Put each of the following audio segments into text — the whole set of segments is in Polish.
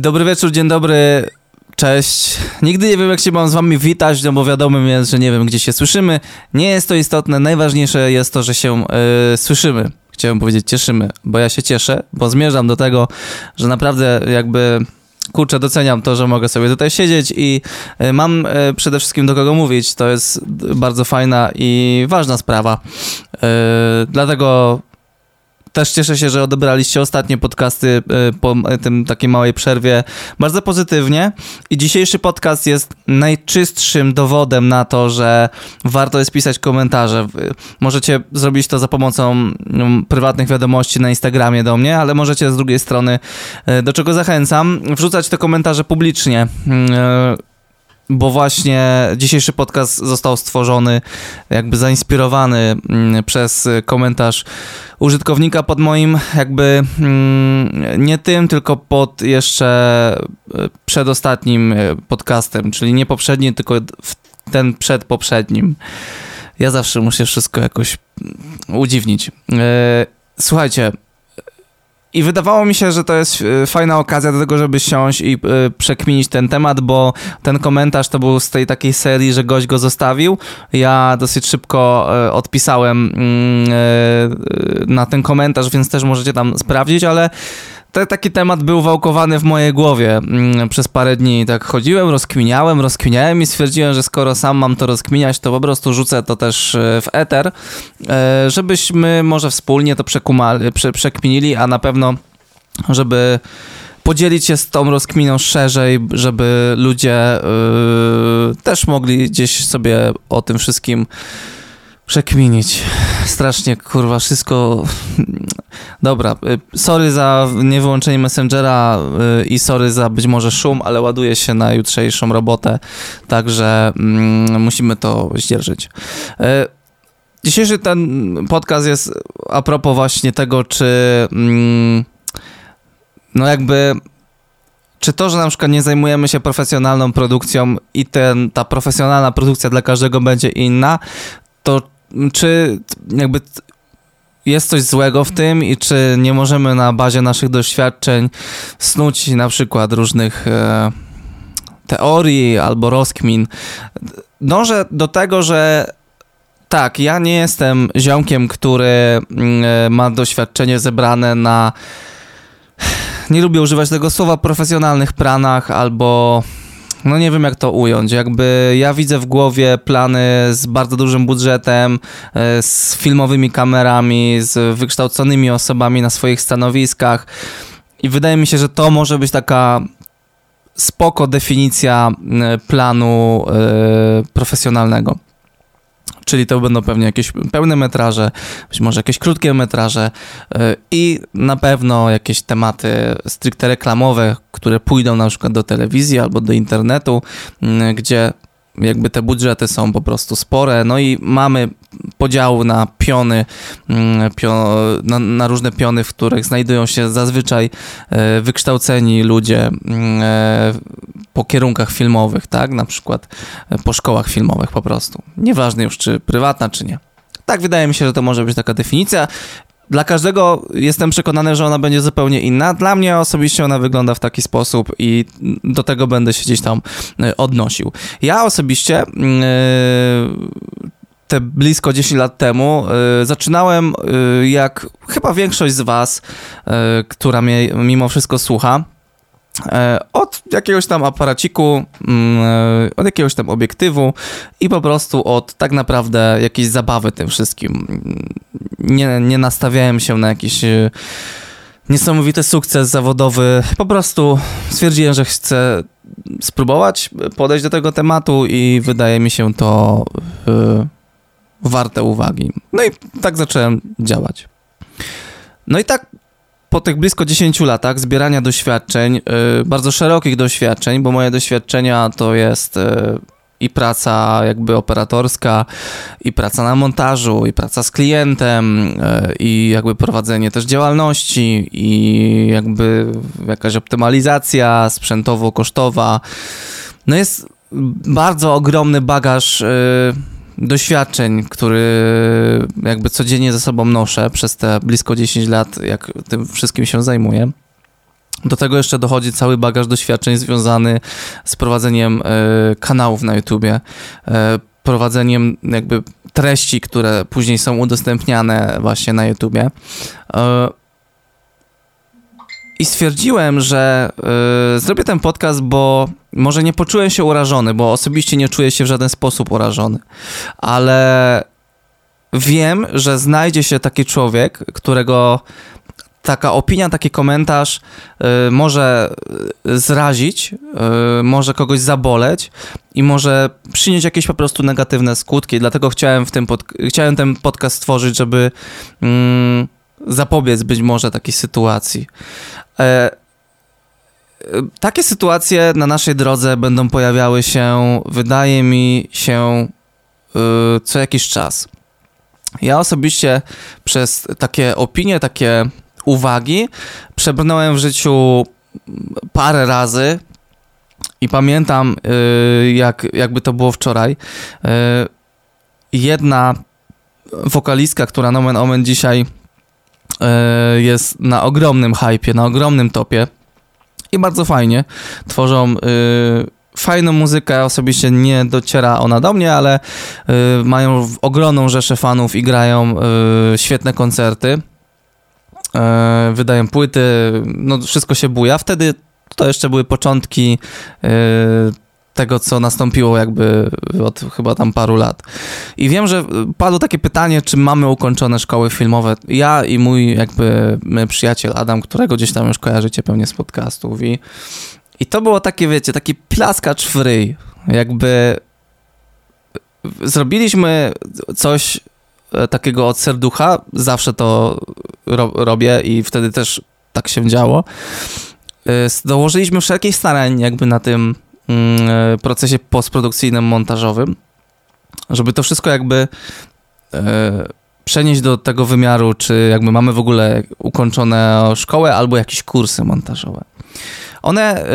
Dobry wieczór, dzień dobry, cześć. Nigdy nie wiem, jak się mam z wami witać, no bo wiadomym jest, że nie wiem, gdzie się słyszymy. Nie jest to istotne, najważniejsze jest to, że się yy, słyszymy. Chciałem powiedzieć cieszymy, bo ja się cieszę, bo zmierzam do tego, że naprawdę jakby kurczę, doceniam to, że mogę sobie tutaj siedzieć i y, mam y, przede wszystkim do kogo mówić. To jest bardzo fajna i ważna sprawa. Dlatego też cieszę się, że odebraliście ostatnie podcasty y, po tym takiej małej przerwie. Bardzo pozytywnie. I dzisiejszy podcast jest najczystszym dowodem na to, że warto jest pisać komentarze. Możecie zrobić to za pomocą no, prywatnych wiadomości na Instagramie do mnie, ale możecie z drugiej strony, y, do czego zachęcam, wrzucać te komentarze publicznie. Y, bo właśnie dzisiejszy podcast został stworzony, jakby zainspirowany mm, przez komentarz użytkownika pod moim, jakby mm, nie tym, tylko pod jeszcze e, przedostatnim e, podcastem, czyli nie poprzednim, tylko ten przed poprzednim. Ja zawsze muszę wszystko jakoś mm, udziwnić. E, słuchajcie, i wydawało mi się, że to jest e, fajna okazja do tego, żeby siąść i y, przekminić ten temat, bo ten komentarz to był z tej takiej serii, że gość go zostawił. Ja dosyć szybko y, odpisałem y, na ten komentarz, więc też możecie tam sprawdzić, ale to, taki temat był wałkowany w mojej głowie mm, przez parę dni. Tak chodziłem, rozkminiałem, rozkminiałem i stwierdziłem, że skoro sam mam to rozkminiać, to po prostu rzucę to też e, w eter, e, żebyśmy może wspólnie to przekumali, prze, przekminili, a na pewno, żeby podzielić się z tą rozkminą szerzej, żeby ludzie yy, też mogli gdzieś sobie o tym wszystkim przekminić. Strasznie, kurwa, wszystko... Dobra, y, sorry za niewyłączenie Messengera y, i sorry za być może szum, ale ładuję się na jutrzejszą robotę, także mm, musimy to zdzierżyć. Y, dzisiejszy ten podcast jest a propos właśnie tego, czy mm, no jakby czy to, że na przykład nie zajmujemy się profesjonalną produkcją i ten, ta profesjonalna produkcja dla każdego będzie inna, to czy jakby jest coś złego w tym i czy nie możemy na bazie naszych doświadczeń snuć na przykład różnych e, teorii albo rozkmin. Dążę do tego, że tak, ja nie jestem ziomkiem, który mm, e, ma doświadczenie zebrane na nie lubię używać tego słowa profesjonalnych planach albo no nie wiem jak to ująć. Jakby ja widzę w głowie plany z bardzo dużym budżetem, e, z filmowymi kamerami, z wykształconymi osobami na swoich stanowiskach i wydaje mi się, że to może być taka spoko definicja planu e, profesjonalnego czyli to będą pewnie jakieś pełne metraże, być może jakieś krótkie metraże y, i na pewno jakieś tematy stricte reklamowe, które pójdą na przykład do telewizji albo do internetu, y, gdzie jakby te budżety są po prostu spore, no i mamy podział na piony, mm, na, na, różne piony, w których znajdują się zazwyczaj e, wykształceni ludzie mm, e, po kierunkach filmowych, tak, na przykład e, po szkołach filmowych po prostu. Nieważne już, czy prywatna, czy nie. Tak, wydaje mi się, że to może być taka definicja. Dla każdego jestem przekonany, że ona będzie zupełnie inna. Dla mnie osobiście ona wygląda w taki sposób i do tego będę się gdzieś tam e, odnosił. Ja osobiście yy, te blisko 10 lat temu yy, zaczynałem, jak chyba większość z Was, która mnie mimo wszystko słucha, od jakiegoś tam aparaciku, mm, od jakiegoś tam obiektywu i po prostu od tak naprawdę jakiejś zabawy tym wszystkim nie, nie nastawiałem się na jakiś e, niesamowity sukces zawodowy. Po prostu stwierdziłem, że chcę spróbować podejść do tego tematu i wydaje mi się to yy, warte uwagi. No i tak zacząłem działać. No i tak po tych blisko 10 latach zbierania doświadczeń, bardzo szerokich doświadczeń, bo moje doświadczenia to jest i praca jakby operatorska, i praca na montażu, i praca z klientem, e, i jakby prowadzenie też działalności, i jakby jakaś optymalizacja sprzętowo-kosztowa. No jest bardzo ogromny bagaż e, doświadczeń, który jakby codziennie ze sobą noszę przez te blisko 10 lat, jak tym wszystkim się zajmuję. Do tego jeszcze dochodzi cały bagaż doświadczeń związany z prowadzeniem e, kanałów na YouTubie, e, prowadzeniem jakby treści, które później są udostępniane właśnie na YouTubie. E, I stwierdziłem, że zrobię ten podcast, bo może nie poczułem się urażony, bo osobiście nie czuję się w żaden sposób urażony, ale wiem, że znajdzie się taki człowiek, którego taka opinia, taki komentarz y, może zrazić, y, może kogoś zaboleć i może przynieść jakieś po prostu negatywne skutki. Dlatego chciałem, w tym pod, chciałem ten podcast stworzyć, żeby mm, zapobiec być może takiej sytuacji. E, takie sytuacje na naszej drodze będą pojawiały się, wydaje mi się, y, co jakiś czas. Ja osobiście przez takie opinie, takie uwagi przebrnąłem w życiu parę razy i pamiętam, y, jak, jakby to było wczoraj. Y, jedna wokalistka, która nomen omen dzisiaj y, jest na ogromnym hypie, na ogromnym topie i bardzo fajnie. Tworzą fajną muzykę, osobiście nie dociera ona do mnie, ale y, mają ogromną rzeszę fanów i grają y, świetne koncerty. Y, wydają płyty, no wszystko się buja. Wtedy to jeszcze były początki tego, co nastąpiło jakby od chyba tam paru lat. I wiem, że padło takie pytanie, czy mamy ukończone szkoły filmowe. Ja i mój jakby przyjaciel Adam, którego gdzieś tam już kojarzycie pewnie z podcastów i i to było takie, wiecie, taki plaskacz w ryj. Jakby zrobiliśmy coś e, takiego od serducha, zawsze to ro robię i wtedy też tak się działo. E, dołożyliśmy wszelkich starań jakby na tym mm, e, procesie postprodukcyjnym, montażowym, żeby to wszystko jakby przenieść do tego wymiaru, czy jakby mamy w ogóle ukończone szkołę albo jakieś kursy montażowe. One y,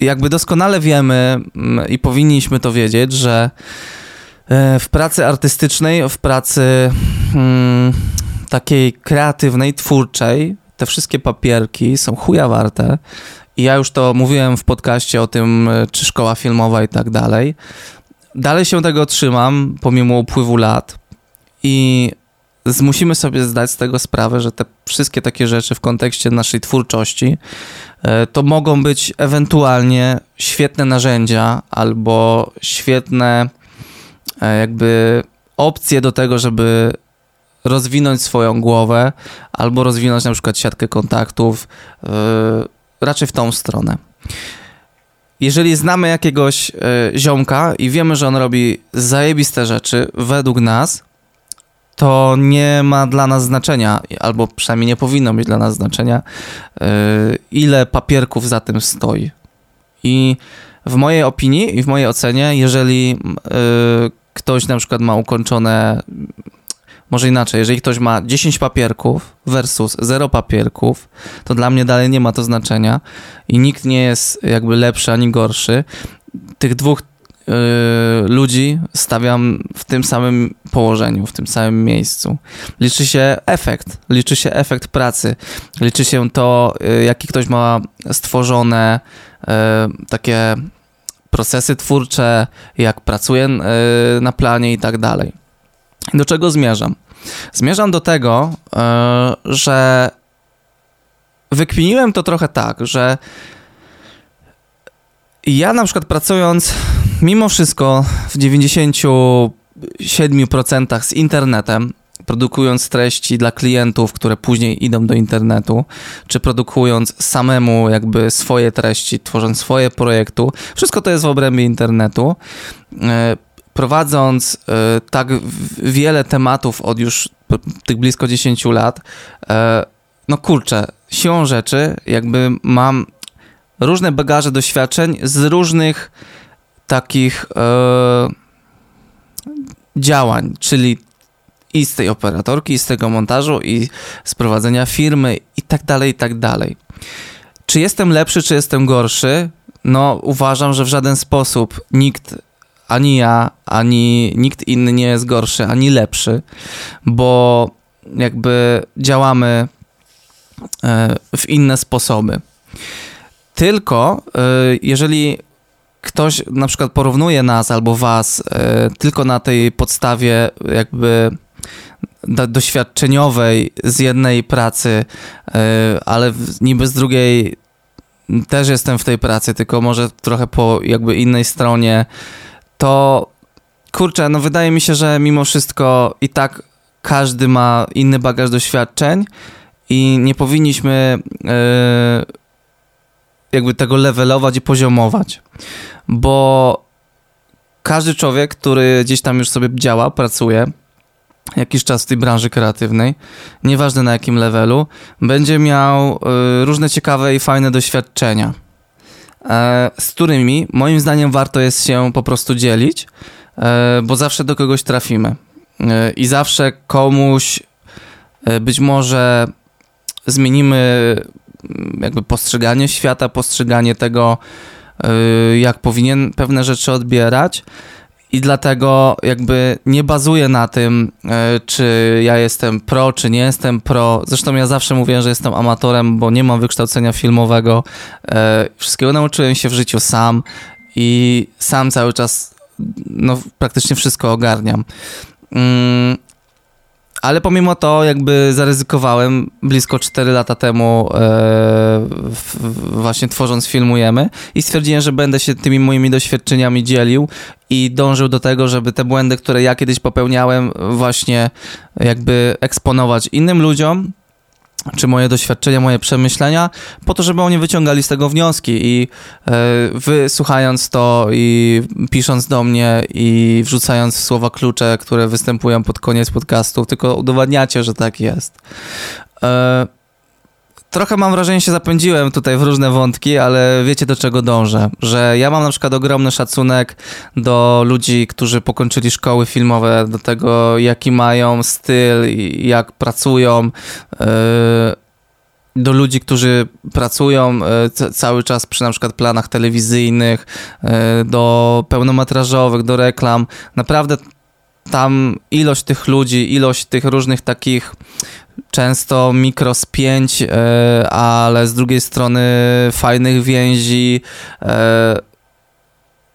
jakby doskonale wiemy mm, i powinniśmy to wiedzieć, że y, w pracy artystycznej, w pracy mm, takiej kreatywnej, twórczej, te wszystkie papierki są chuja warte. I ja już to mówiłem w podcaście o tym, y, czy szkoła filmowa i tak dalej. Dalej się tego trzymam, pomimo upływu lat. I musimy sobie zdać z tego sprawę, że te wszystkie takie rzeczy w kontekście naszej twórczości e, to mogą być ewentualnie świetne narzędzia albo świetne e, jakby opcje do tego, żeby rozwinąć swoją głowę albo rozwinąć na przykład siatkę kontaktów, e, raczej w tą stronę. Jeżeli znamy jakiegoś ziomka i wiemy, że on robi zajebiste rzeczy według nas, to nie ma dla nas znaczenia, albo przynajmniej nie powinno mieć dla nas znaczenia, e, ile papierków za tym stoi. I w mojej opinii i w mojej ocenie, jeżeli ktoś na przykład ma ukończone, może inaczej, jeżeli ktoś ma 10 papierków versus 0 papierków, to dla mnie dalej nie ma to znaczenia i nikt nie jest jakby lepszy ani gorszy. Tych dwóch Y, ludzi stawiam w tym samym położeniu, w tym samym miejscu. Liczy się efekt, liczy się efekt pracy, liczy się to, y, jaki ktoś ma stworzone y, takie procesy twórcze, jak pracuje na planie i tak dalej. Do czego zmierzam? Zmierzam do tego, że wykminiłem to trochę tak, że ja na przykład pracując mimo wszystko w 97% z internetem, produkując treści dla klientów, które później idą do internetu, czy produkując samemu jakby swoje treści, tworząc swoje projekty, wszystko to jest w obrębie internetu. Prowadząc e, tak wiele tematów od już tych blisko 10 lat, e, no kurczę, siłą rzeczy jakby mam różne bagaże doświadczeń z różnych takich e, działań, czyli i z tej operatorki, i z tego montażu, i z prowadzenia firmy, i tak dalej, i tak dalej. Czy jestem lepszy, czy jestem gorszy? No, uważam, że w żaden sposób nikt, ani ja, ani nikt inny nie jest gorszy, ani lepszy, bo jakby działamy w inne sposoby. Tylko jeżeli ktoś na przykład porównuje nas albo was tylko na tej podstawie jakby doświadczeniowej z jednej pracy, ale niby z drugiej też jestem w tej pracy, tylko może trochę po jakby innej stronie, to kurczę, no wydaje mi się, że mimo wszystko i tak każdy ma inny bagaż doświadczeń i nie powinniśmy yy, jakby tego levelować i poziomować, bo każdy człowiek, który gdzieś tam już sobie działa, pracuje, jakiś czas w tej branży kreatywnej, nieważne na jakim levelu, będzie miał y, różne ciekawe i fajne doświadczenia, z którymi moim zdaniem warto jest się po prostu dzielić, e, bo zawsze do kogoś trafimy. E, i zawsze komuś być może zmienimy mm, jakby postrzeganie świata, postrzeganie tego, jak powinien pewne rzeczy odbierać, i dlatego jakby nie bazuję na tym, e, czy ja jestem pro, czy nie jestem pro. Zresztą ja zawsze mówię, że jestem amatorem, bo nie mam wykształcenia filmowego. E, wszystkiego nauczyłem się w życiu sam i sam cały czas no, praktycznie wszystko ogarniam. Ale pomimo to jakby zaryzykowałem blisko 4 lata temu e, w, właśnie tworząc Filmujemy i stwierdziłem, że będę się tymi moimi doświadczeniami dzielił i dążył do tego, żeby te błędy, które ja kiedyś popełniałem właśnie jakby eksponować innym ludziom, czy moje doświadczenia, moje przemyślenia, po to, żeby oni wyciągali z tego wnioski i e, wy słuchając to i pisząc do mnie i wrzucając słowa klucze, które występują pod koniec podcastu, tylko udowadniacie, że tak jest. E, trochę mam wrażenie, że się zapędziłem tutaj w różne wątki, ale wiecie do czego dążę. Że ja mam na przykład ogromny szacunek do ludzi, którzy pokończyli szkoły filmowe, do tego jaki mają styl, jak pracują. Yy, do ludzi, którzy pracują yy, cały czas przy na przykład planach telewizyjnych, yy, do pełnometrażowych, do reklam. Naprawdę tam ilość tych ludzi, ilość tych różnych takich często mikrospięć, e, ale z drugiej strony fajnych więzi. E,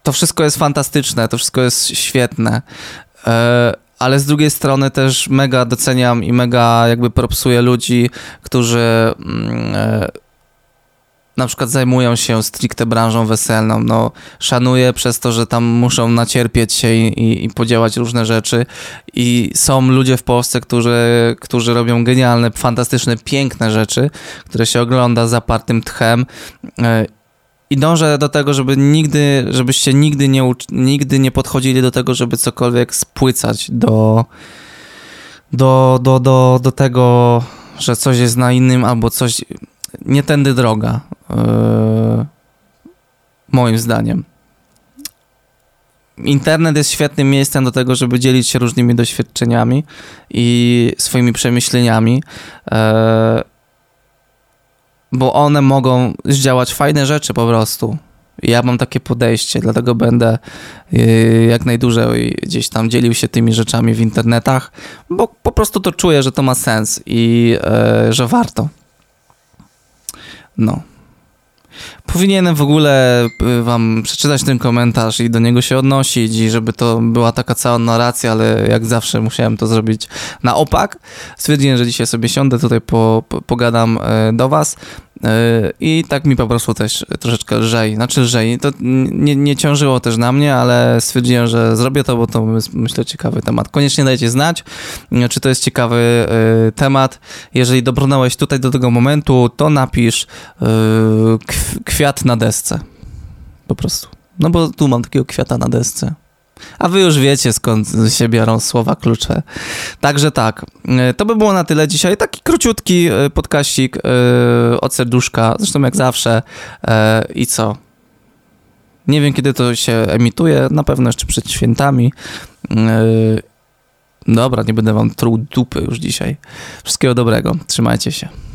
to wszystko jest fantastyczne, to wszystko jest świetne. E, ale z drugiej strony też mega doceniam i mega jakby propsuję ludzi, którzy mm, na przykład zajmują się stricte branżą weselną, no szanuję przez to, że tam muszą nacierpieć się i, i, i podziałać różne rzeczy i są ludzie w Polsce, którzy, którzy robią genialne, fantastyczne, piękne rzeczy, które się ogląda zapartym tchem e, i dążę do tego, żeby nigdy, żebyście nigdy nie, nigdy nie podchodzili do tego, żeby cokolwiek spłycać do, do, do, do, do tego, że coś jest na innym albo coś nie tędy droga. Yy, moim zdaniem. Internet jest świetnym miejscem do tego, żeby dzielić się różnymi doświadczeniami i swoimi przemyśleniami, yy, bo one mogą zdziałać fajne rzeczy po prostu. Ja mam takie podejście, dlatego będę yy, jak najdłużej gdzieś tam dzielił się tymi rzeczami w internetach, bo po prostu to czuję, że to ma sens i że warto. No. Powinienem w ogóle y, wam przeczytać ten komentarz i do niego się odnosić i żeby to była taka cała narracja, ale jak zawsze musiałem to zrobić na opak. Stwierdziłem, że dzisiaj sobie siądę, tutaj po, po, pogadam e, do was. E, I tak mi po prostu też troszeczkę lżej, znaczy lżej. To nie, nie ciążyło też na mnie, ale stwierdziłem, że zrobię to, bo to jest, myślę, ciekawy temat. Koniecznie dajcie znać, czy to jest ciekawy temat. Jeżeli dobrnąłeś tutaj do tego momentu, to napisz kwiat na desce. Po prostu. No bo tu mam takiego kwiata na desce. A wy już wiecie, skąd się biorą słowa klucze. Także tak, e, to by było na tyle dzisiaj. Taki króciutki e, podkaścik yy, od serduszka, zresztą jak zawsze. I co? Nie wiem, kiedy to się emituje, na pewno jeszcze przed świętami. Dobra, nie będę wam truł dupy już dzisiaj. Wszystkiego dobrego, trzymajcie się.